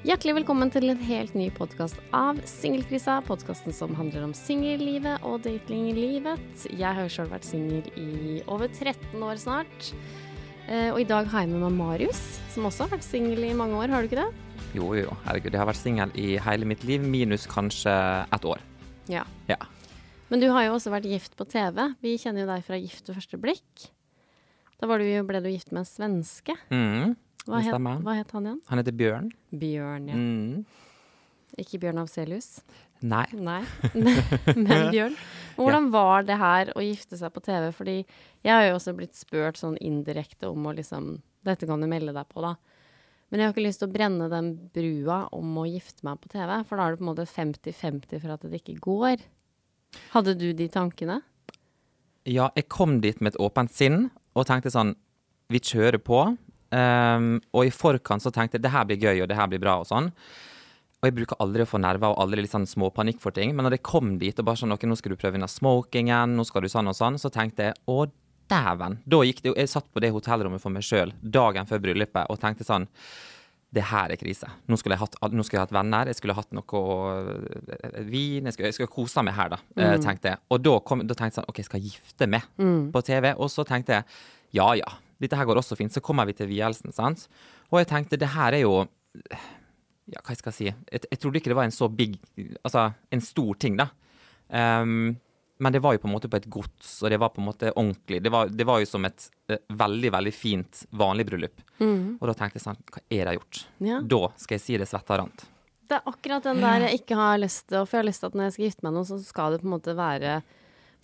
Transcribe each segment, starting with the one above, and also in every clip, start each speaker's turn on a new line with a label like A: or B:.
A: Hjertelig velkommen til en helt ny podkast av Singelkrisa. Podkasten som handler om singellivet og datinglivet. Jeg har sjøl vært singel i over 13 år snart. Eh, Og i dag har jeg med meg Marius, som også har vært singel i mange år, har du ikke det?
B: Jo, jo, herregud. Jeg har vært singel i hele mitt liv, minus kanskje ett år.
A: Ja.
B: Ja.
A: Men du har jo også vært gift på TV. Vi kjenner jo deg fra Gift ved første blikk. Da var du, ble du gift med en svenske.
B: Mm,
A: Hva het, hva het han igjen?
B: Han heter Bjørn.
A: Bjørn, ja.
B: Mm.
A: Ikke Bjørn Afselius.
B: Nei.
A: Nei, men Bjørn. Hvordan var det her å gifte seg på TV? Fordi jeg har jo også blitt spurt sånn indirekte om å liksom Dette kan du melde deg på, da. Men jeg har ikke lyst til å brenne den brua om å gifte meg på TV, for da er det på en måte 50-50 for at det ikke går. Hadde du de tankene?
B: Ja, jeg kom dit med et åpent sinn og tenkte sånn Vi kjører på. Ehm, og i forkant så tenkte jeg det her blir gøy, og det her blir bra, og sånn. Og jeg bruker aldri å få nerver og aldri litt sånn småpanikk for ting. Men når jeg kom dit og bare sånn nå skal du prøve denne smokingen, nå skal du sånn og sånn, så tenkte jeg å dæven. Da gikk det jo Jeg satt på det hotellrommet for meg sjøl dagen før bryllupet og tenkte sånn det her er krise. Nå skulle jeg hatt, skulle jeg hatt venner, jeg skulle hatt noe øh, vin Jeg skulle, jeg skulle kose meg her, da, mm. tenkte jeg. Og da, kom, da tenkte jeg sånn OK, jeg skal gifte meg på TV. Og så tenkte jeg ja ja, dette her går også fint. Så kommer vi til vielsen, sant. Og jeg tenkte det her er jo Ja, hva jeg skal si. Jeg, jeg trodde ikke det var en så big Altså en stor ting, da. Um, men det var jo på en måte på et gods, og det var på en måte ordentlig. Det var, det var jo som et uh, veldig, veldig fint vanlig bryllup. Og da tenkte jeg sånn, hva er det jeg har gjort?
A: Ja.
B: Da skal jeg si det svetta rant.
A: Det er akkurat den der jeg ikke har lyst til, for jeg har lyst til at når jeg skal gifte meg noen, så skal det på en måte være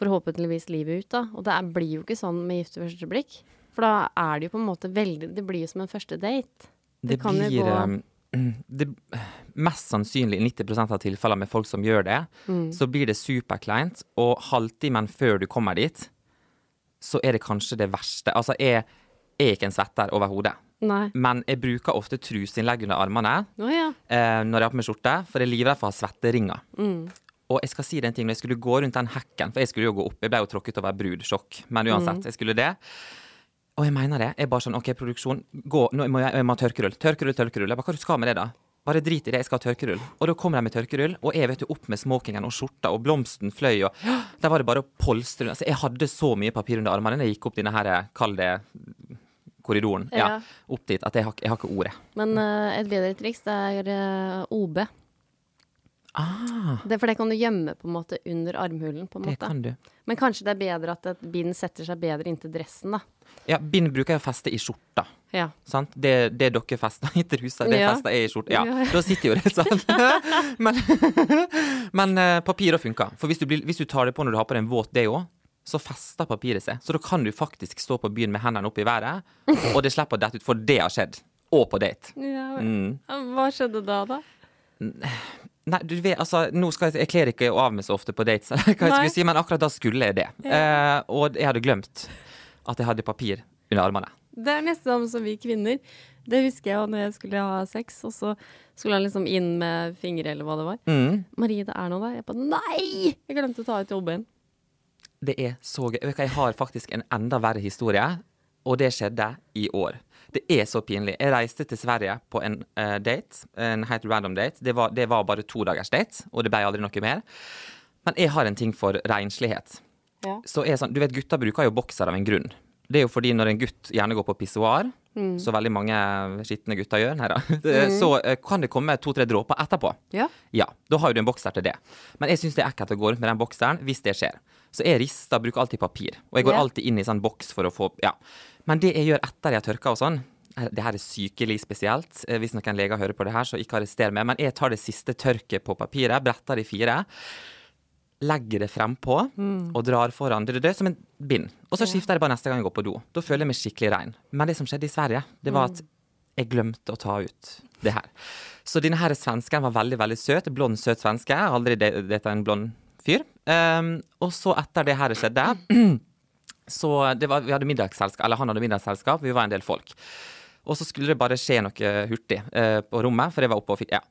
A: forhåpentligvis livet ut, da. Og det er, blir jo ikke sånn med gift ved første blikk. For da er det jo på en måte veldig Det blir jo som en første date. Det,
B: Det blir
A: gå
B: ehm, det, Mest sannsynlig i 90% av tilfellene med folk som gjør det,
A: Mm.
B: så blir det superkleint. Og halvtimen før du kommer dit, så er det kanskje det verste. Altså, jeg er ikke en svetter overhodet.
A: Nei.
B: Men jeg bruker ofte truseinnlegg under armene
A: oh, ja.
B: eh, når jeg har på meg skjorte, for jeg er livredd for å ha svetteringer.
A: Mm.
B: Og jeg skal si den ting, når jeg skulle gå rundt den hekken, for jeg skulle jo gå opp, jeg ble jo tråkket over brudsjokk, men uansett, jeg skulle det. Og jeg mener det. Jeg bare sånn, OK, produksjon, gå, nå må jeg, jeg må ha tørkerull. Tørkerull, tørkerull. Jeg bare, hva du skal med det, da? Bare drit i det, jeg skal ha tørkerull. Og da kommer de med tørkerull, og jeg vet jo opp med smokingen og skjorta, og blomsten fløy, og der var det bare å polstre. Altså, jeg hadde så mye papir under armene da jeg gikk opp denne her, kall det korridoren, ja,
A: Ja.
B: opp dit, at jeg har, jeg har ikke ordet.
A: Men uh, et bedre triks, det er uh, OB.
B: Ah,
A: Det, for det kan du gjemme på en måte under armhulen, på en
B: det
A: måte.
B: kan du.
A: Men kanskje det er bedre at et bind setter seg bedre inntil dressen, da.
B: Ja, bind bruker jeg å feste i skjorta.
A: Ja.
B: Sant? Det, det dere fester i trusa, det
A: Ja.
B: fester jeg i skjorta. Ja,
A: Ja.
B: da sitter jo det sånn. men men uh, papiret funker. For hvis du, blir, hvis du tar det på når du har på deg en våt deo, så fester papiret seg. Så da kan du faktisk stå på byen med hendene opp i været, og det slipper å dette ut, for det har skjedd. Og på date. Mm.
A: Hva skjedde da, da?
B: Nei, du vet, altså, nå skal jeg, jeg kler ikke av meg så ofte på dates, hva jeg skulle si, men akkurat da skulle jeg det. Eh, og jeg hadde glemt at jeg hadde papir under armene.
A: Det er nesten som vi kvinner. Det husker jeg når jeg skulle ha sex, og så skulle han liksom inn med fingre, eller hva det var.
B: Mm.
A: Marie, det er noe der. Jeg bare nei! Jeg glemte å ta ut jobben.
B: Det er så gøy. Jeg har faktisk en enda verre historie, og det skjedde i år. Det er så pinlig. Jeg reiste til Sverige på en uh, date, en helt random date. Det var, det var bare to dagers date, og det ble aldri noe mer. Men jeg har en ting for renslighet.
A: Ja.
B: Så er sånn, du vet, Gutter bruker jo bokser av en grunn. Det er jo fordi når en gutt gjerne går på pissoar, så veldig mange skitne gutter gjør, da, det- så eh, kan det komme to-tre dråper etterpå.
A: Ja.
B: Ja, da har jo du en bokser til det. Men jeg syns det er ekkelt å gå rundt med den bokseren hvis det skjer. Så jeg rister, bruker alltid papir. Og jeg går
A: Ja.
B: alltid inn i sånn boks for å få Ja. Men det jeg gjør etter jeg har tørka og sånn det her er sykelig spesielt. Eh, Hvis noen leger hører på det her, så ikke arrester meg. Men jeg tar det siste tørket på papiret, bretter det i fire. legger det frempå og drar foran det, det, som en bind. Og så skifter jeg det bare neste gang jeg går på do. Da føler jeg meg skikkelig rein. Men det som skjedde i Sverige, det var at jeg glemte å ta ut det her. Så denne her svensken var veldig, veldig søt. Blond, søt svenske. Aldri data en blond fyr. Um, og så, etter det her skjedde, så det var, vi hadde middagsselskap, eller han hadde middagsselskap, vi var en del folk. Og så skulle det bare skje noe hurtig eh, på rommet, for jeg var oppe og fikk Ja.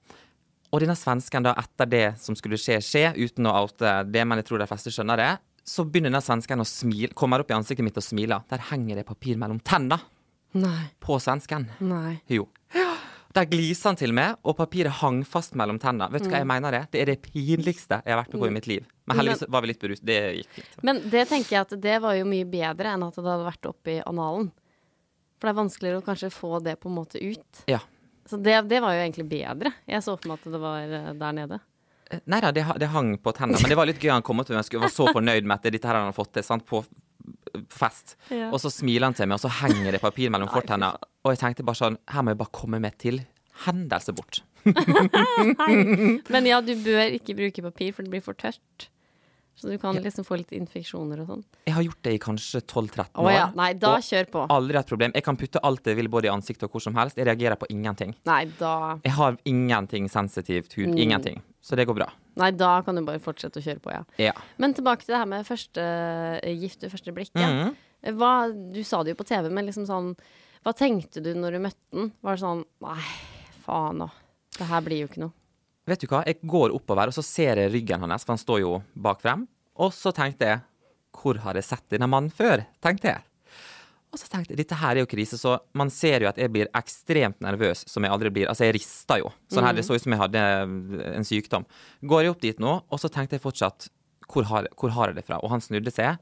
B: Og denne svensken, da, etter det som skulle skje, skje, uten å oute det, men jeg tror de fleste skjønner det, så begynner denne svensken å smile, kommer opp i ansiktet mitt og smiler. Der henger det papir mellom tenna
A: Nei.
B: på svensken.
A: Nei.
B: Jo. Der gliste han til meg, og papiret hang fast mellom tennene. Vet du hva jeg mener det? Det er det pinligste jeg har vært med på i mitt liv. Men heldigvis var vi litt beruset. Det gikk fint.
A: Men det tenker jeg at det var jo mye bedre enn at det hadde vært oppi analen. For det er vanskeligere å kanskje få det på en måte ut.
B: Ja.
A: Så det, det var jo egentlig bedre. Jeg så for meg at det var eh, der nede.
B: Eh, Nei da, det, det hang på tennene. Men det var litt gøy han kom opp til meg. Jeg var så fornøyd med at dette her han hadde fått til sant, på fest.
A: Ja.
B: Og så smiler han til meg, og så henger det papir mellom fortennene. Og jeg tenkte bare sånn Her må jeg bare komme meg til hendelse bort.
A: Men ja, du bør ikke bruke papir, for det blir for tørt. Så du kan liksom få litt infeksjoner og sånn.
B: Jeg har gjort det i kanskje 12-13
A: Å
B: år.
A: ja. Nei, da
B: og
A: kjør på.
B: Aldri hatt problem. Jeg kan putte alt jeg vil både i ansiktet og hvor som helst. Jeg reagerer på ingenting.
A: Nei, da
B: Jeg har ingenting sensitivt hud.
A: Mm.
B: Ingenting. Så det går bra.
A: Nei, da kan du bare fortsette å kjøre på, ja.
B: Ja.
A: Men tilbake til det her med første eh, gift ved første blikk. Ja.
B: -hmm.
A: Hva, du sa det jo på TV, men liksom sånn Hva tenkte du når du møtte den? Var det sånn Nei, faen nå. Det her blir jo ikke noe.
B: Vet du hva, jeg går oppover, og så ser jeg ryggen hans, for han står jo bak frem. Og så tenkte jeg Hvor har jeg sett denne mannen før? tenkte jeg. Og så tenkte jeg, dette her er jo krise, så man ser jo at jeg blir ekstremt nervøs, som jeg aldri blir. Altså, jeg rister jo. Sånn her, Det så ut som jeg hadde en sykdom. Går jeg opp dit nå, og så tenkte jeg fortsatt hvor har, hvor har jeg det fra? Og han snudde seg.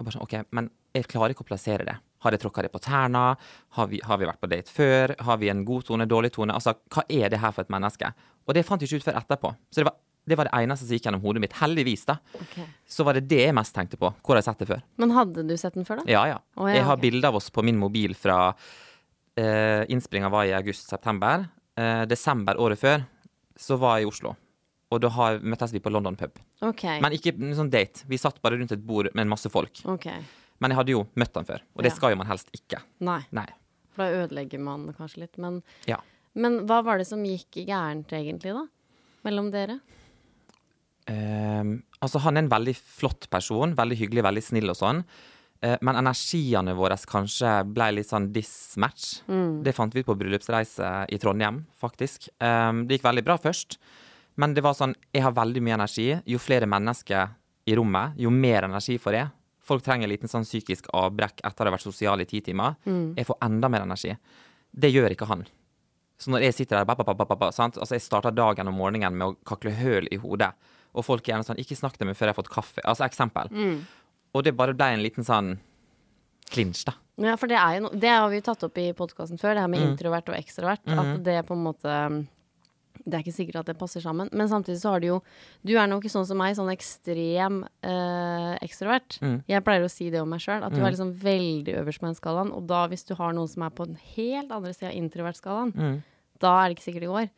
B: Og bare sånn, ok, Men jeg klarer ikke å plassere det. Har jeg tråkka det på tærne? Har vi, har vi vært på date før? Har vi en god tone, dårlig tone? Altså, hva er det her for et menneske? Og det fant jeg ikke ut før etterpå. Så det var, det var det eneste som gikk gjennom hodet mitt. Heldigvis, da. Så var det det jeg mest tenkte på. Hvor har jeg sett det før?
A: Men hadde du sett den før, da?
B: Ja, ja.
A: Oh, ja,
B: jeg har
A: okay.
B: bilder av oss på min mobil fra eh, Innspillinga var i august-september. Eh, desember året før så var jeg i Oslo. Og da har, møttes vi på London pub.
A: Okay.
B: Men ikke en sånn date. Vi satt bare rundt et bord med en masse folk.
A: Okay.
B: Men jeg hadde jo møtt han før, og det
A: Ja.
B: skal jo man helst ikke.
A: Nei.
B: Nei.
A: For da ødelegger man kanskje litt. Men,
B: Ja.
A: men hva var det som gikk gærent, egentlig, da? Mellom dere?
B: Ehm, altså, han er en veldig flott person. Veldig hyggelig, veldig snill og sånn. Eh, men energiene våre kanskje ble litt sånn dismatch. Det fant vi ut på bryllupsreise i Trondheim, faktisk. Ehm, det gikk veldig bra først. Men det var sånn, jeg har veldig mye energi. Jo flere mennesker i rommet, jo mer energi får jeg. Folk trenger en liten sånn psykisk avbrekk etter å ha vært sosial i ti timer. Jeg får enda mer energi. Det gjør ikke han. Så når jeg sitter der, ba, ba, ba? Altså jeg starter dagen om morgenen med å kakle høl i hodet. Og folk er gjerne sånn 'Ikke snakk til meg før jeg har fått kaffe.' Altså eksempel. Og det bare ble en liten sånn klinsj, da.
A: Ja, for det er jo no Det har vi jo tatt opp i podkasten før, det her med introvert og ekstrovert. At det på en måte Det er ikke sikkert at det passer sammen. Men samtidig så har du jo Du er nok sånn som meg, sånn ekstrem øh, ekstrovert. Jeg pleier å si det om meg sjøl, at du er liksom veldig øverst på den skalaen. Og da, hvis du har noen som er på den helt andre sida av introvertskalaen, da er det ikke sikkert det går.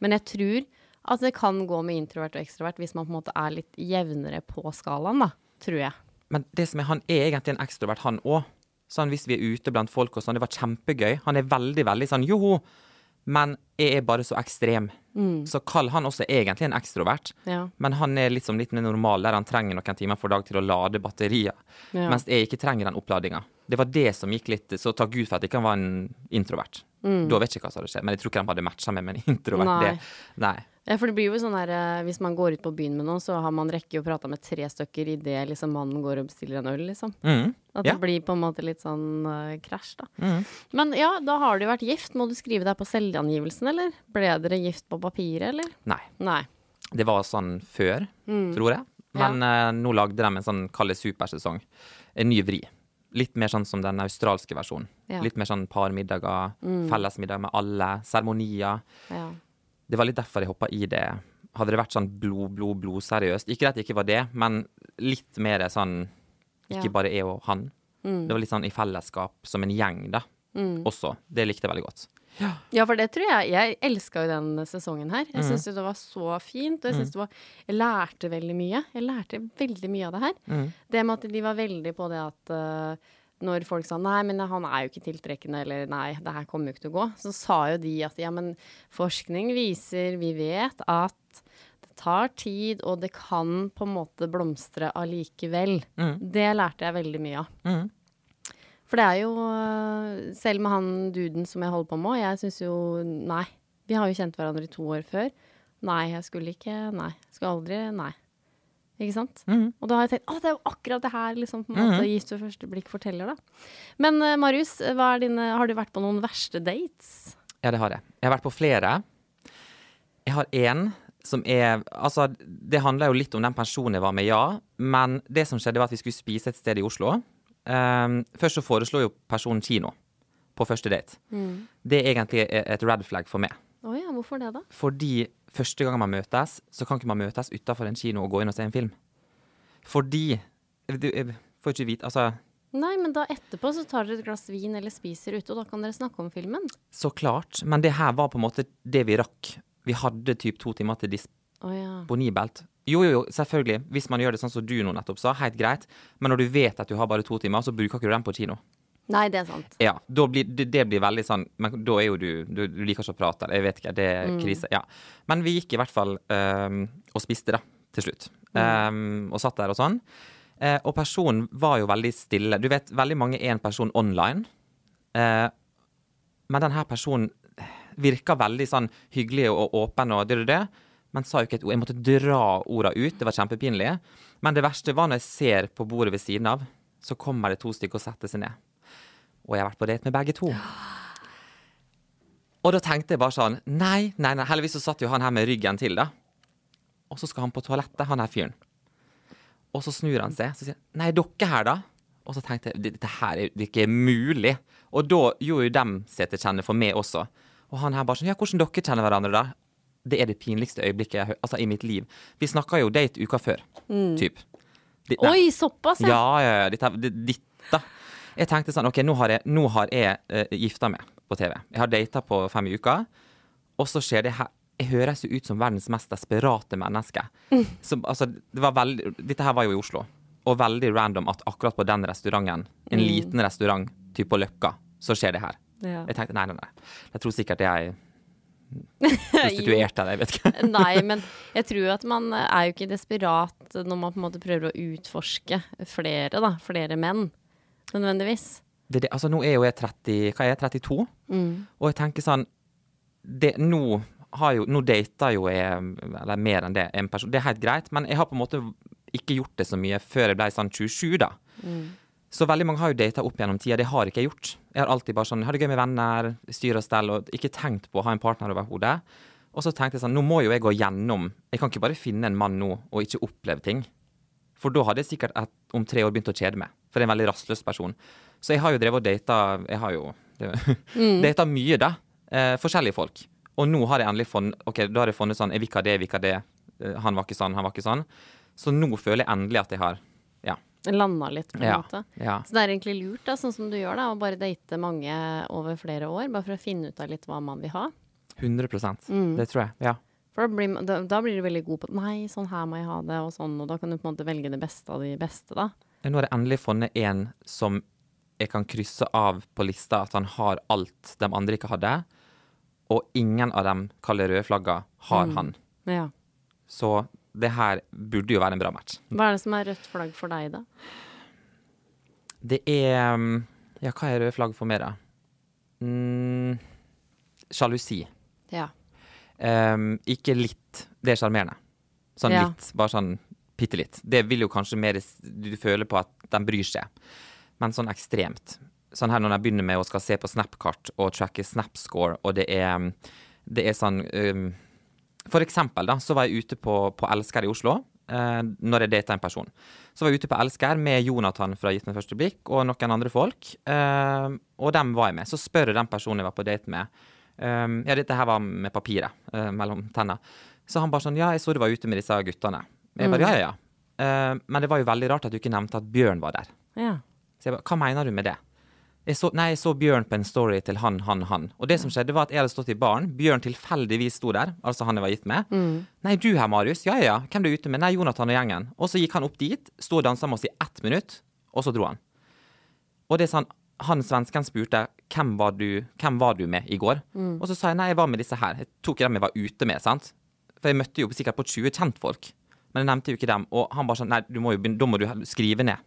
A: Men jeg tror at det kan gå med introvert og ekstrovert hvis man på en måte er litt jevnere på skalaen, da. Tror jeg.
B: Men det som er, han er egentlig en ekstrovert, han òg. Sånn hvis vi er ute blant folk og sånn, det var kjempegøy. Han er veldig, veldig sånn joho. Men jeg er bare så ekstrem. Så kall han også egentlig en ekstrovert.
A: Ja.
B: Men han er liksom litt mer normal, der han trenger noen timer for dag til å lade batterier.
A: Ja.
B: Mens jeg ikke trenger den oppladinga. Det var det som gikk litt Så takk Gud for at ikke han var en introvert. Da vet jeg ikke hva som hadde skjedd. Men jeg tror ikke de hadde matcha med en introvert.
A: Nei.
B: Det, nei.
A: Ja, for det blir jo sånn her eh, Hvis man går ut på byen med noen, så har man rekke å prate med tre stykker idet liksom mannen går og bestiller en øl, liksom.
B: Mm.
A: At
B: Ja.
A: det blir på en måte litt sånn uh, krasj, da. Men ja, da har du vært gift. Må du skrive deg på selvangivelsen, eller? Ble dere gift på papiret, eller?
B: nei.
A: Nei.
B: Det var sånn før,
A: Mm.
B: tror jeg. Men eh, nå lagde de en sånn kall det supersesong. En ny vri. Litt mer sånn som den australske versjonen.
A: Ja. Mm.
B: Litt mer sånn parmiddager, fellesmiddag med alle, seremonier.
A: Ja.
B: Det var litt derfor jeg hoppa i det. Hadde det vært sånn blod, blod, blod seriøst Ikke at det ikke var det, men litt mer sånn Ikke
A: Ja.
B: bare jeg og han. Det var litt sånn i fellesskap, som en gjeng, da. Også. Det likte jeg veldig godt.
A: Ja, for det tror jeg. Jeg elska jo den sesongen her. Jeg
B: Mm.
A: syns jo det var så fint. Og jeg synes det var Jeg lærte veldig mye. Jeg lærte veldig mye av det her.
B: Mm.
A: Det med at de var veldig på det at eh, når folk sa nei, men han er jo ikke tiltrekkende, eller nei, det her kommer jo ikke til å gå, så sa jo de at ja, men forskning viser, vi vet at det tar tid, og det kan på en måte blomstre allikevel. Det lærte jeg veldig mye av.
B: Mm.
A: For det er jo øh, Selv med han duden som jeg holder på med, jeg syns jo Nei. Vi har jo kjent hverandre i to år før. Nei, jeg skulle ikke Nei. Skulle aldri Nei. Ikke sant?
B: Mhm.
A: Og da har jeg tenkt å, det er jo akkurat det her liksom på en måte Gift ved første blikk forteller, da. Men uh, Marius, dine, har du vært på noen verste dates?
B: Ja, det har jeg. Jeg har vært på flere. Jeg har én som er Altså, det handler jo litt om den personen jeg var med, ja. Men det som skjedde, var at vi skulle spise et sted i Oslo. Um, først så foreslo jo personen kino på første date. Det er egentlig et red flag for meg.
A: Ja, hvorfor det, da?
B: Fordi første gang man møtes, så kan ikke man møtes utafor en kino og gå inn og se en film. Fordi du, får ikke vite Altså,
A: Nei, men da etterpå så tar dere et glass vin eller spiser ute, og da kan dere snakke om filmen.
B: så klart. Men det her var på en måte det vi rakk. Vi hadde typ to timer til disp
A: Oh, ja.
B: disponibelt. Jo, jo, jo, selvfølgelig. Hvis man gjør det sånn som du nå nettopp sa, helt greit. Men når du vet at du har bare to timer, så bruker ikke du den på kino.
A: Nei, det er sant.
B: Ja, blir, det, det blir veldig sånn Men da er jo du Du, du liker ikke å prate. eller Jeg vet ikke. Det er krise. Ja. Men vi gikk i hvert fall um, og spiste, da, til slutt. Um, og satt der og sånn. Uh, og personen var jo veldig stille. Du vet, veldig mange er en person online. Uh, men denne personen virka veldig sånn hyggelig og åpen og det og det. Men sa jo ikke et ord. Jeg måtte dra orda ut. Det var kjempepinlig. Men det verste var når jeg ser på bordet ved siden av, så kommer det to stykker og setter seg ned. Og jeg har vært på date med begge to. Og da tenkte jeg bare sånn Nei, nei, nei. Heldigvis så satt jo han her med ryggen til, da. Og så skal han på toalettet, han her fyren. Og så snur han seg, så sier han Nei, dere her, da? Og så tenkte jeg dette her er ikke mulig. Og da gjorde jo dem seg til kjenne for meg også. Og han her bare sånn Ja, hvordan dere kjenner hverandre, da? Det er det pinligste øyeblikket jeg har hørt altså, i mitt liv. Vi snakka jo date uka før, typ. Det.
A: Oi, såpass, ja.
B: Ja, ja, ja. Dette, det- ditta. Jeg tenkte sånn, ok, nå har jeg, nå har jeg uh, gifta meg på TV. Jeg har data på fem uker, og så skjer det her. Jeg høres jo ut som verdens mest desperate menneske. Som, altså, det var veldig, dette her var jo i Oslo, og veldig random at akkurat på den restauranten, en liten restaurant, typ på Løkka, så skjer det her.
A: Ja.
B: Jeg tenkte nei, nei, nei. Jeg tror sikkert jeg er prostituert eller jeg vet ikke.
A: Nei, men jeg tror at man er jo ikke desperat når man på en måte prøver å utforske flere, da. Flere menn, nødvendigvis.
B: det, det, altså nå er jo jeg 30, hva er jeg, 32, og jeg tenker sånn det, nå, har jo, nå dater jo jeg, eller mer enn det, en person. Det er helt greit, men jeg har på en måte ikke gjort det så mye før jeg ble sånn 27, da. Så veldig mange har jo data opp gjennom tida. Det har ikke jeg gjort. Jeg har alltid bare sånn, har det gøy med venner, styr og stell, og ikke tenkt på å ha en partner over hodet. Og så tenkte jeg sånn, nå må jo jeg gå gjennom Jeg kan ikke bare finne en mann nå og ikke oppleve ting. For da hadde jeg sikkert et, om tre år begynt å kjede meg. For jeg er en veldig rastløs person. Så jeg har jo drevet og data Jeg har jo mm. data mye, da. Eh, forskjellige folk. Og nå har jeg endelig funnet Ok, da har jeg funnet sånn Jeg vil ikke ha det, jeg vil ikke ha det. Eh, han var ikke sånn, han var ikke sånn. Så nå føler jeg endelig at jeg har Ja.
A: Landa litt, på en
B: Ja.
A: måte.
B: ja.
A: Så det er egentlig lurt, da, sånn som du gjør, da, å bare date mange over flere år. Bare for å finne ut av litt hva man vil ha.
B: 100 mm. Det tror jeg. Ja.
A: For da blir, da, da blir du veldig god på Nei, sånn her må jeg ha det, og sånn. Og da kan du på en måte velge det beste av de beste, da.
B: Nå har jeg endelig funnet en som jeg kan krysse av på lista at han har alt de andre ikke hadde. Og ingen av dem kaller røde flagga har han.
A: Ja.
B: Så det her burde jo være en bra match.
A: Hva er det som er rødt flagg for deg, da?
B: Det er mm, Ja, hva er røde flagg for meg, da? Mm,
A: Ja.
B: Ehm, ikke litt. Det er sjarmerende. Sånn
A: Ja.
B: litt. Bare sånn bitte litt. Det vil jo kanskje mer Du føler på at de bryr seg. Men sånn ekstremt. Sånn her når jeg begynner med å skal se på Snapkart og tracke Snapscore, og det er, det er sånn um, For eksempel, da, så var jeg ute på, på Elsker i Oslo. Uh, når jeg data en person. Så var jeg ute på Elsker med Jonathan fra Gitt med første blikk og noen andre folk. Uh, og dem var jeg med. Så spør jeg den personen jeg var på date med um, Ja, dette her var med papiret uh, mellom tenna. Så han bare sånn Ja, jeg så du var ute med disse guttene. Jeg bare ja, ja, ja. Uh, men det var jo veldig rart at du ikke nevnte at Bjørn var der.
A: Ja.
B: Så jeg bare Hva mener du med det? jeg så, nei, jeg så Bjørn på en story til han, han, han. Og det som skjedde, var at jeg hadde stått i baren. Bjørn tilfeldigvis sto der, altså han jeg var gitt med. Nei, du her, Marius. Ja, ja, ja. Hvem du er ute med? Nei, Jonathan og gjengen. Og så gikk han opp dit, sto og dansa med oss i ett minutt, og så dro han. Og det er sånn, han svensken spurte hvem var du, hvem var du med i går. Og så sa jeg nei, jeg var med disse her. Jeg tok dem jeg var ute med, sant. For jeg møtte jo sikkert på 20 kjentfolk. Men jeg nevnte jo ikke dem. Og han bare sånn nei, du må jo da må du skrive ned.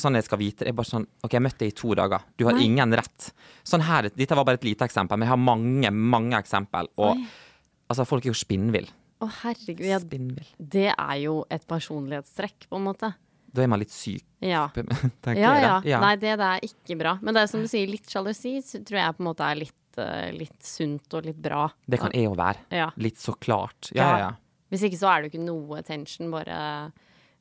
B: Sånn jeg skal vite. Jeg bare sånn OK, jeg møtte deg i to dager. Du har
A: Nei.
B: ingen rett. Sånn her, Dette var bare et lite eksempel, men jeg har mange, mange eksempel. Og
A: Oi.
B: altså, folk er jo spinnvill.
A: Å, herregud. Ja,
B: Spinnvill.
A: det er jo et personlighetstrekk, på en måte.
B: Da er man litt syk,
A: Ja.
B: tenker
A: Ja,
B: jeg.
A: ja. Nei, det, det er ikke bra. Men det er som du sier, litt sjalusi tror jeg på en måte er litt, eh, litt sunt og litt bra.
B: Det kan jeg jo være.
A: Ja.
B: Litt så klart. Ja, ja, ja.
A: Hvis ikke så er det jo ikke noe tension, bare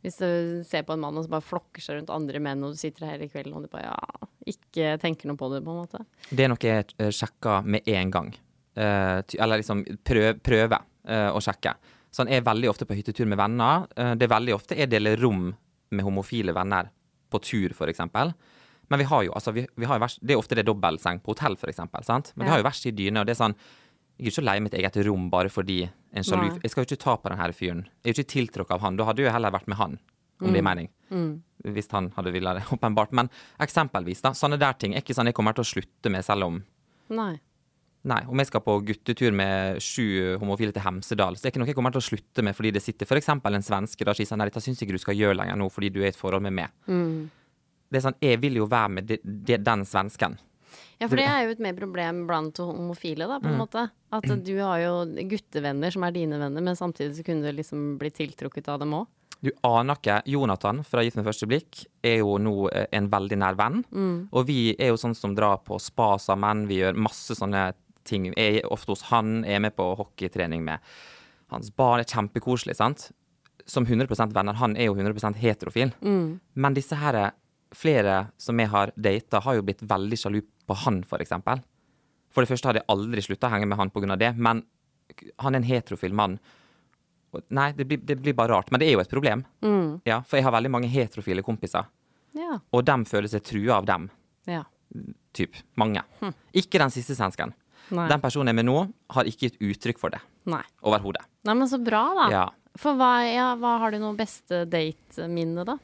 A: hvis du ser på en mann og bare flokker seg rundt andre menn, og du sitter her hele kvelden og du bare ja, ikke tenker noe på det, på en måte.
B: Det er noe jeg eh, sjekker med en gang. Eh, eller liksom prøver prøve å sjekke. Sånn, jeg er veldig ofte på hyttetur med venner. Det er veldig ofte jeg deler rom med homofile venner på tur, eksempel. Men vi har jo, altså, vi, vi har jo vers, det er ofte det er dobbeltseng på hotell, for eksempel. ja. Men vi har jo verst i dyne, og det er sånn Jeg er ikke å leie mitt eget rom bare fordi en sjalu Jeg skal jo ikke ta på den her fyren. Jeg er jo ikke tiltrukket av han. Da hadde jeg jo heller vært med han, om det er mening. Hvis han hadde villet det, åpenbart. Men eksempelvis, da. Sånne der ting er ikke sånn jeg kommer til å slutte med, selv om
A: Nei.
B: Nei, om jeg skal på guttetur med sju homofile til Hemsedal, så er det ikke noe jeg kommer til å slutte med fordi det sitter f.eks. en svenske der og sier sånn Nei, dette syns jeg ikke du skal gjøre lenger nå fordi du er i et forhold med meg. Det er sånn, Jeg vil jo være med de, de, den svensken.
A: Ja, for det er jo et mer problem blant homofile, da, på
B: Mm.
A: en måte. At du har jo guttevenner som er dine venner, men samtidig så kunne du liksom bli tiltrukket av dem òg.
B: Du aner ikke Jonathan fra Gift med første blikk er jo nå eh, en veldig nær venn. Og vi er jo sånn som drar på spa sammen, vi gjør masse sånne ting. Jeg er ofte hos han, er med på hockeytrening med hans barn. Er kjempekoselig, sant. Som 100% venner. Han er jo 100% heterofil. Men disse her, flere som jeg har data, har jo blitt veldig sjalu på han, for eksempel. For det første hadde jeg aldri slutta å henge med han pga. det, men han er en heterofil mann. Nei, det blir, det blir bare rart. Men det er jo et problem. Ja, for jeg har veldig mange heterofile kompiser,
A: Ja.
B: og dem føler seg trua av dem.
A: ja.
B: Typ. Mange. Ikke den siste svensken.
A: Nei.
B: Den personen jeg er med nå, har ikke gitt uttrykk for det
A: Nei.
B: overhodet.
A: Nei, men så bra, da.
B: Ja.
A: For hva, ja, hva har du noe beste date-minne, da?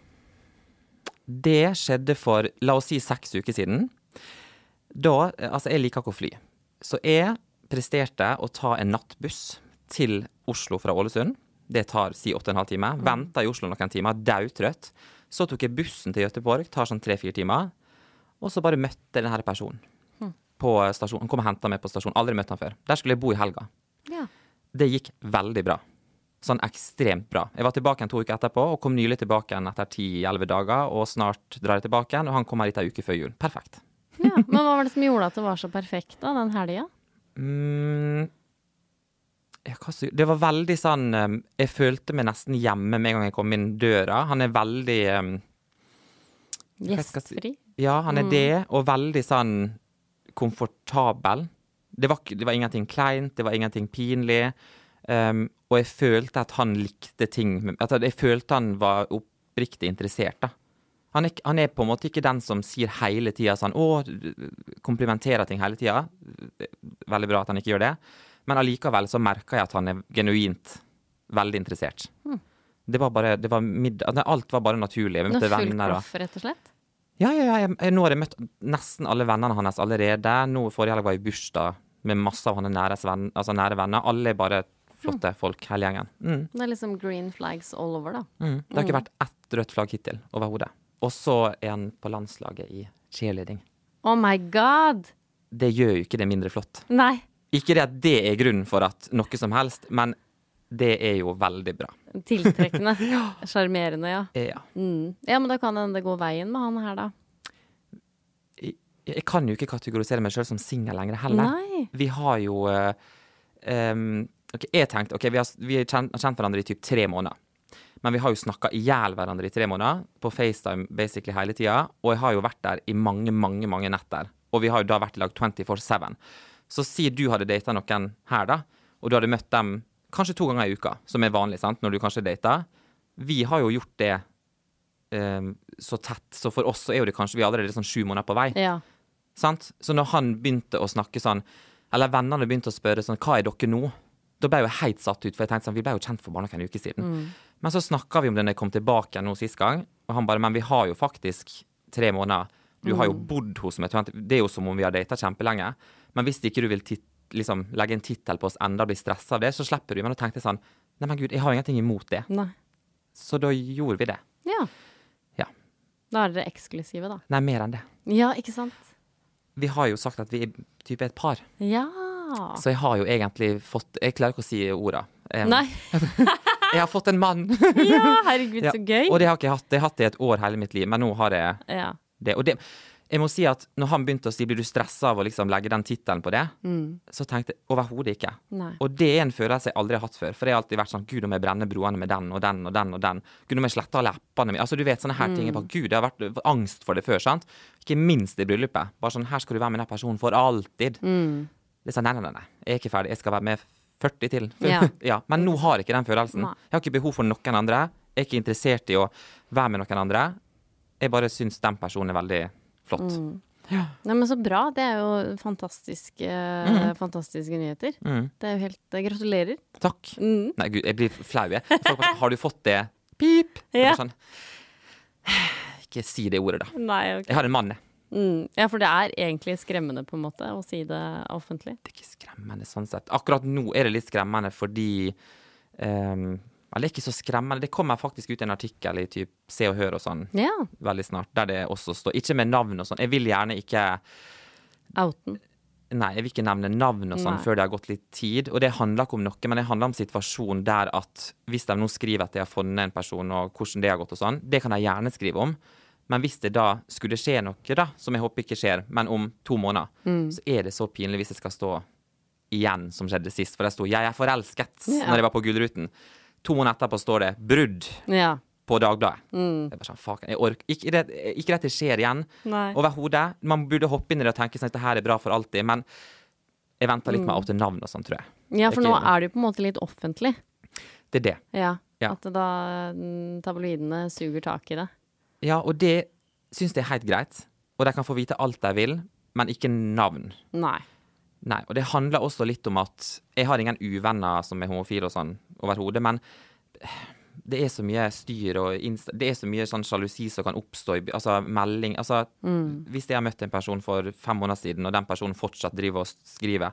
B: Det skjedde for, la oss si, seks uker siden. Da Altså, jeg liker ikke å fly. Så jeg presterte å ta en nattbuss til Oslo fra Ålesund. Det tar si åtte og en halv time. Venta i Oslo noen timer, daudtrøtt. Så tok jeg bussen til Gøteborg, tar sånn tre-fire timer. Og så bare møtte jeg denne personen på stasjonen. Han kom og henta meg på stasjonen. Aldri møtt han før. Der skulle jeg bo i helga.
A: Ja.
B: Det gikk veldig bra. Sånn ekstremt bra. Jeg var tilbake igjen to uker etterpå, og kom nylig tilbake igjen etter ti-elleve dager. Og snart drar jeg tilbake igjen, og han kommer hit ei uke før jul. Perfekt.
A: ja. Men hva var det som gjorde at det var så perfekt, da, den helga?
B: Mm, det var veldig sånn um, Jeg følte meg nesten hjemme med en gang jeg kom inn døra. Han er veldig um, Hva si?
A: Gjestfri?
B: Ja, han er det, og veldig sånn komfortabel. Det var, det var ingenting kleint, det var ingenting pinlig. Um, og jeg følte at han likte ting at Jeg følte han var oppriktig interessert, da. Han er, han er på en måte ikke den som sier hele tida sånn Å, komplimenterer ting hele tida. Veldig bra at han ikke gjør det. Men allikevel så merka jeg at han er genuint veldig interessert. Det var bare det var middag, Alt var bare naturlig. Vi møtte
A: full
B: venner og
A: klaff, rett og slett?
B: Ja, ja, ja. Jeg, nå har jeg møtt nesten alle vennene hans allerede. Nå Forrige helg var jeg i bursdag med masse av hans nære, venn, altså nære venner. Alle er bare flotte folk, hele gjengen. Mm,
A: Det er liksom green flags all over, da.
B: mm. Det har ikke vært ett rødt flagg hittil overhodet. Og så er han på landslaget i cheerleading.
A: Oh my god!
B: Det gjør jo ikke det mindre flott.
A: Nei.
B: Ikke det at det er grunnen for at noe som helst, men det er jo veldig bra.
A: Tiltrekkende. Sjarmerende, ja.
B: Ja.
A: Mm. Ja, men da kan hende det gå veien med han her, da.
B: Jeg, jeg kan jo ikke kategorisere meg sjøl som singel lenger heller.
A: Nei.
B: Vi har jo uh, um, ok, Jeg tenkte ok, vi har, vi har kjent, kjent hverandre i typ tre måneder. Men vi har jo snakka i hjel hverandre i tre måneder, på FaceTime basically hele tida. Og jeg har jo vært der i mange, mange mange netter. Og vi har jo da vært i lag 24-7. Så si du hadde data noen her, da, og du hadde møtt dem kanskje to ganger i uka, som er vanlig sant, når du kanskje dater. Vi har jo gjort det um, så tett. Så for oss så er jo det kanskje vi er allerede sånn sju måneder på vei.
A: Ja.
B: Sant? Så når han begynte å snakke sånn, eller vennene begynte å spørre sånn, hva er dere nå? Da ble jeg jo helt satt ut, for jeg tenkte sånn, vi ble jo kjent for bare noen uker siden. Men så snakka vi om det når jeg kom tilbake nå sist gang, og han bare, men vi har jo faktisk tre måneder. Du har jo bodd hos meg. Det er jo som om vi har data kjempelenge. Men hvis ikke du vil tit liksom, legge en tittel på oss enda og bli stressa av det, så slipper du. Men da tenkte jeg sånn, nei men gud, jeg har ingenting imot det.
A: Nei.
B: Så da gjorde vi det.
A: Ja.
B: Ja.
A: Da er dere eksklusive, da.
B: Nei, mer enn det.
A: Ja, ikke sant?
B: Vi har jo sagt at vi er type et par.
A: Ja.
B: Så jeg har jo egentlig fått Jeg klarer ikke å si orda. Um,
A: Nei.
B: Jeg har fått en mann!
A: Ja, herregud, så gøy.
B: Og det har ikke jeg hatt. Det har jeg hatt i et år hele mitt liv, men nå har jeg
A: Ja.
B: det. Og det, jeg må si at når han begynte å si 'blir du stressa av å liksom legge den tittelen på det', så tenkte jeg overhodet ikke.
A: Nei.
B: Og det er en følelse jeg aldri har hatt før. For jeg har alltid vært sånn 'gud, om jeg brenner broene med den og den og den og den'. 'Gud, om jeg sletter alle appene mine'. Altså, du vet sånne her ting. Jeg bare, Gud, jeg har vært angst for det før, sant. Ikke minst i bryllupet. Bare sånn 'her skal du være med den personen for alltid'. Det er sånn, nei, nei, nei, nei. Jeg er ikke ferdig. Jeg skal være med 40 til.
A: Ja.
B: Men nå har jeg ikke den følelsen.
A: Nei.
B: Jeg har ikke behov for noen andre. Jeg er ikke interessert i å være med noen andre. Jeg bare syns den personen er veldig flott.
A: Mm. Nei, men så bra. Det er jo fantastiske, fantastiske nyheter.
B: Mm.
A: Det er jo helt eh, Gratulerer.
B: Takk.
A: Mm.
B: Nei, gud, jeg blir flau, jeg. Folk bare Har du fått det? Pip!
A: Ja.
B: Sånn, ikke si det ordet, da.
A: Nei, okay.
B: Jeg har en mann, jeg.
A: Mm. Ja, for det er egentlig skremmende, på en måte, å si det offentlig.
B: Det er ikke skremmende sånn sett. Akkurat nå er det litt skremmende fordi ehm, Eller det er ikke så skremmende. Det kommer faktisk ut en artikkel i typ Se og Hør og sånn
A: Ja.
B: veldig snart, der det også står Ikke med navn og sånn. Jeg vil gjerne ikke
A: Outen.
B: Nei, jeg vil ikke nevne navn og sånn før det har gått litt tid. Og det handler ikke om noe, men det handler om situasjonen der at hvis de nå skriver at de har funnet en person, og hvordan det har gått og sånn, det kan de gjerne skrive om. Men hvis det da skulle skje noe, da, som jeg håper ikke skjer, men om to måneder,
A: Mm.
B: så er det så pinlig hvis det skal stå igjen som skjedde sist. For det sto 'Jeg er forelsket'
A: Ja.
B: når jeg var på Gullruten. To måneder etterpå står det 'Brudd'
A: Ja.
B: på Dagbladet.
A: Mm.
B: Jeg bare sånn, fuck, jeg orker ikke, det, ikke dette skjer igjen. Overhodet. Man burde hoppe inn i det og tenke sånn at det her er bra for alltid, men jeg venter litt med å oute navn og sånn, tror jeg.
A: ja, for
B: er
A: nå er det jo på en måte litt offentlig.
B: Det er det.
A: Ja.
B: Ja.
A: At da mm, tabloidene suger tak i det.
B: Ja, og det syns jeg er helt greit. Og de kan få vite alt de vil, men ikke navn.
A: Nei.
B: Nei, og det handler også litt om at jeg har ingen uvenner som er homofile og sånn overhodet, men det er så mye styr og insta Det er så mye sånn sjalusi som kan oppstå i Altså melding Altså, hvis jeg har møtt en person for fem måneder siden, og den personen fortsatt driver og skriver,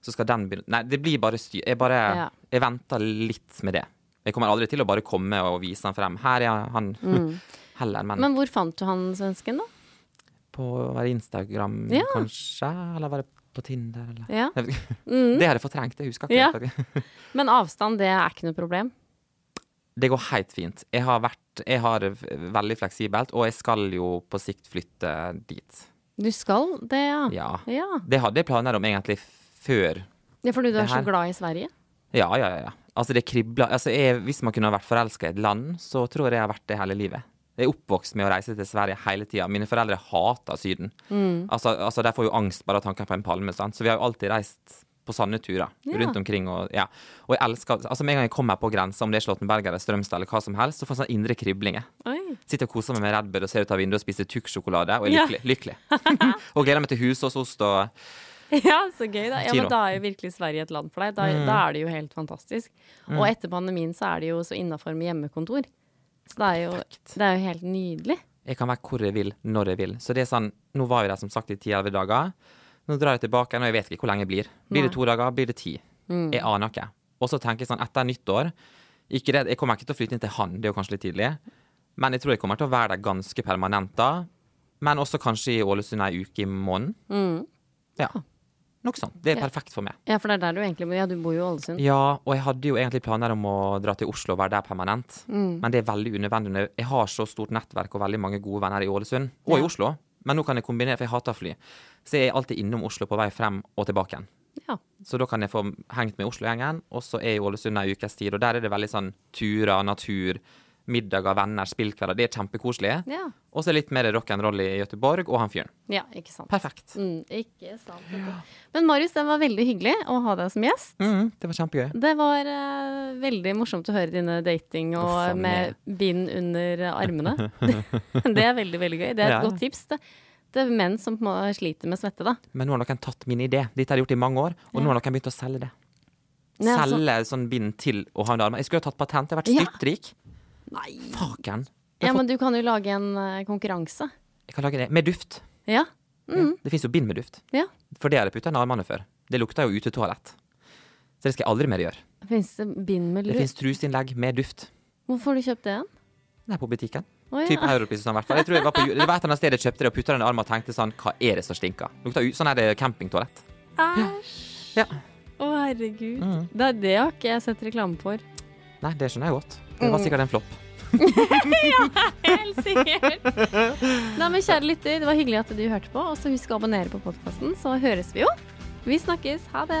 B: så skal den begynne Nei, det blir bare styr. Jeg bare
A: Ja.
B: Jeg venter litt med det. Jeg kommer aldri til å bare komme og vise han frem. Her er han. Heller, men,
A: Men hvor fant du han svensken, da?
B: på Instagram
A: Ja.
B: kanskje? Eller var det på Tinder, eller?
A: Ja.
B: mm. Det har jeg fortrengt, jeg husker ikke.
A: Ja. Men avstand, det er ikke noe problem?
B: Det går helt fint. Jeg har vært Jeg har veldig fleksibelt, og jeg skal jo på sikt flytte dit.
A: Du skal det, ja.
B: Ja.
A: Ja,
B: Det hadde jeg planer om egentlig før.
A: ja fordi du er så glad i Sverige?
B: Ja, ja, ja. ja. Altså, det kribler altså, jeg, Hvis man kunne vært forelska i et land, så tror jeg jeg har vært det hele livet. Jeg er oppvokst med å reise til Sverige hele tida. Mine foreldre hater Syden.
A: Mm.
B: Altså, altså, De får jo angst bare av tanken på en palme. Sant? Så vi har jo alltid reist på sanne turer
A: Ja.
B: rundt omkring. Og, ja. og jeg elsker altså Med en gang jeg kommer på grensa, om det er Slåttenberg eller Strømstad eller hva som helst, så får jeg sånn indre kriblinger. Sitter og koser meg med Red Bull og ser ut av vinduet og spiser Tux-sjokolade og er
A: Ja.
B: lykkelig. lykkelig. og gleder meg til husåsost og
A: Ja, så gøy, da. Ja, men da er jo virkelig Sverige et land for deg. Da,
B: Mm.
A: da er det jo helt fantastisk. Og etter pandemien så er det jo så innafor med hjemmekontor. Så det er jo, det er jo helt nydelig.
B: Jeg kan være hvor jeg vil, når jeg vil. Så det er sånn, Nå var jeg der som sagt i 10-11 dager. Nå drar jeg tilbake, og jeg vet ikke hvor lenge jeg blir. Blir det to dager? Blir det ti? Jeg aner ikke. Og så tenker jeg sånn, etter nyttår ikke det, Jeg kommer ikke til å flytte inn til han, det er jo kanskje litt tidlig. Men jeg tror jeg kommer til å være der ganske permanent da. Men også kanskje i Ålesund ei uke i måneden. Ja. Noe sånt. Det er
A: Ja.
B: perfekt for meg.
A: Ja, for det er der du egentlig bor. Ja, du bor jo i Ålesund.
B: Ja, og jeg hadde jo egentlig planer om å dra til Oslo og være der permanent.
A: Mm.
B: Men det er veldig unødvendig. Jeg har så stort nettverk og veldig mange gode venner i Ålesund, og i Oslo. Men nå kan jeg kombinere, for jeg hater fly. Så jeg er alltid innom Oslo på vei frem og tilbake igjen.
A: Ja.
B: Så da kan jeg få hengt med Oslo-gjengen, og så er jeg i Ålesund ei ukes tid. Og der er det veldig sånn turer, natur, middager, venner, spillkvelder. Det er kjempekoselig.
A: Ja.
B: Og så litt mer rock'n'roll i Gøteborg og han fyren.
A: ja, ikke sant.
B: Perfekt.
A: Mm, ikke sant. Ja. Men Marius, det var veldig hyggelig å ha deg som gjest.
B: Mm, det var kjempegøy.
A: Det var uh, veldig morsomt å høre dine dating og
B: Uff, a
A: med bind under armene. det er veldig, veldig gøy. Det er et
B: Ja.
A: godt tips. Det. er menn som sliter med svette, da.
B: Men nå har noen tatt min idé. Dette har jeg gjort i mange år, og nå har noen begynt å selge det.
A: Nei, altså-
B: Selge sånn bind til å ha under armen. Jeg skulle ha tatt patent, jeg har vært
A: Ja. Nei.
B: Faken.
A: Ja, men du kan jo lage en eh, konkurranse.
B: Jeg kan lage det med duft.
A: Ja. Mm.
B: Det fins jo bind med duft.
A: ja.
B: For det har jeg putta i armene før. Det lukta jo utetoalett. Så det skal jeg aldri mer gjøre.
A: Fins det bind med
B: Det fins truseinnlegg med duft.
A: Hvorfor har du kjøpt det igjen?
B: Nei, på butikken.
A: Å
B: Typ
A: ja.
B: Europris og sånn, i hvert fall. Jeg tror jeg var på, det var et eller annet sted jeg kjøpte det og putta den i armen og tenkte sånn Hva er det som stinker? Lukta ut sånn er det campingtoalett.
A: Æsj.
B: Ja.
A: Å, herregud.
B: Mm.
A: Det, det har ikke jeg sett reklame for.
B: Nei, det skjønner jeg godt. Det var
A: Mm.
B: sikkert en flopp.
A: Helt sikkert. Nei, men kjære lytter, det var hyggelig at du hørte på. Og så husk å abonnere på podkasten, så høres vi jo. Vi snakkes. Ha det.